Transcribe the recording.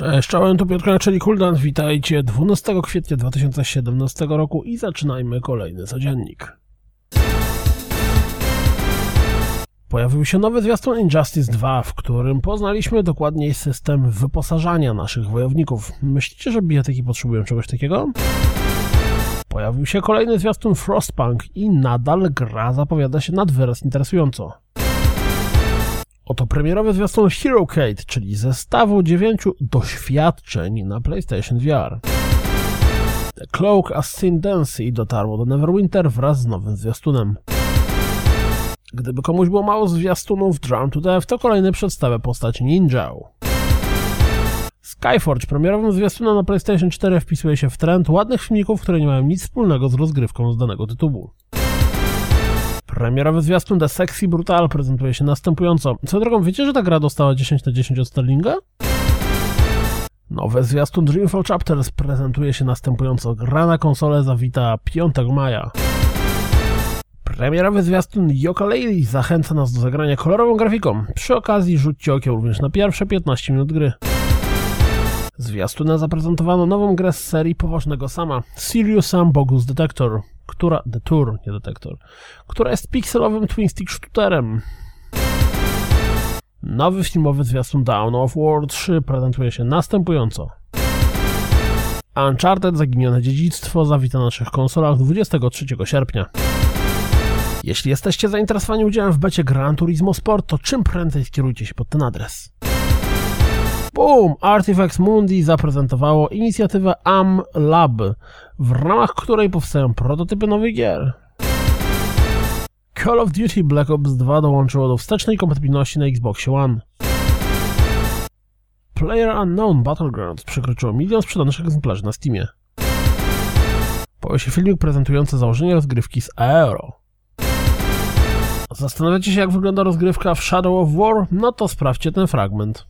Cześć, czołem, tu Piotr czyli Kuldan, witajcie 12 kwietnia 2017 roku i zaczynajmy kolejny codziennik. Pojawił się nowy zwiastun Injustice 2, w którym poznaliśmy dokładniej system wyposażania naszych wojowników. Myślicie, że bijatyki potrzebują czegoś takiego? Pojawił się kolejny zwiastun Frostpunk i nadal gra zapowiada się nad wyraz interesująco. Oto premierowy zwiastun Hero Kate, czyli zestawu dziewięciu doświadczeń na PlayStation VR. The Cloak Ascendancy dotarło do Neverwinter wraz z nowym zwiastunem. Gdyby komuś było mało zwiastunów Drown to Death, to kolejny przedstawia postać Ninja. Skyforge premierowym zwiastunem na PlayStation 4 wpisuje się w trend ładnych filmików, które nie mają nic wspólnego z rozgrywką z danego tytułu. Premierowy zwiastun The Sexy Brutal prezentuje się następująco. Co drogą, wiecie, że ta gra dostała 10 na 10 od Sterlinga? Nowy zwiastun Dreamfall Chapters prezentuje się następująco. Gra na konsolę zawita 5 maja. Premierowy zwiastun Yoka Lady zachęca nas do zagrania kolorową grafiką. Przy okazji rzućcie okiem również na pierwsze 15 minut gry. Zwiastuna zaprezentowano nową grę z serii poważnego sama Serious Sam Bogus Detector, która, Detour, nie Detektor, która jest pikselowym twin stick shooterem. Nowy filmowy zwiastun Down of War 3 prezentuje się następująco. Uncharted Zaginione Dziedzictwo zawita na naszych konsolach 23 sierpnia. Jeśli jesteście zainteresowani udziałem w becie Gran Turismo Sport, to czym prędzej skierujcie się pod ten adres. Boom! Artifacts Mundi zaprezentowało inicjatywę Am Lab, w ramach której powstają prototypy nowych gier. Call of Duty Black Ops 2 dołączyło do wstecznej kompatybilności na Xbox One. Player Unknown Battlegrounds przekroczyło milion sprzedanych egzemplarzy na Steamie. Pojawił się filmik prezentujący założenie rozgrywki z Aero. Zastanawiacie się jak wygląda rozgrywka w Shadow of War? No to sprawdźcie ten fragment.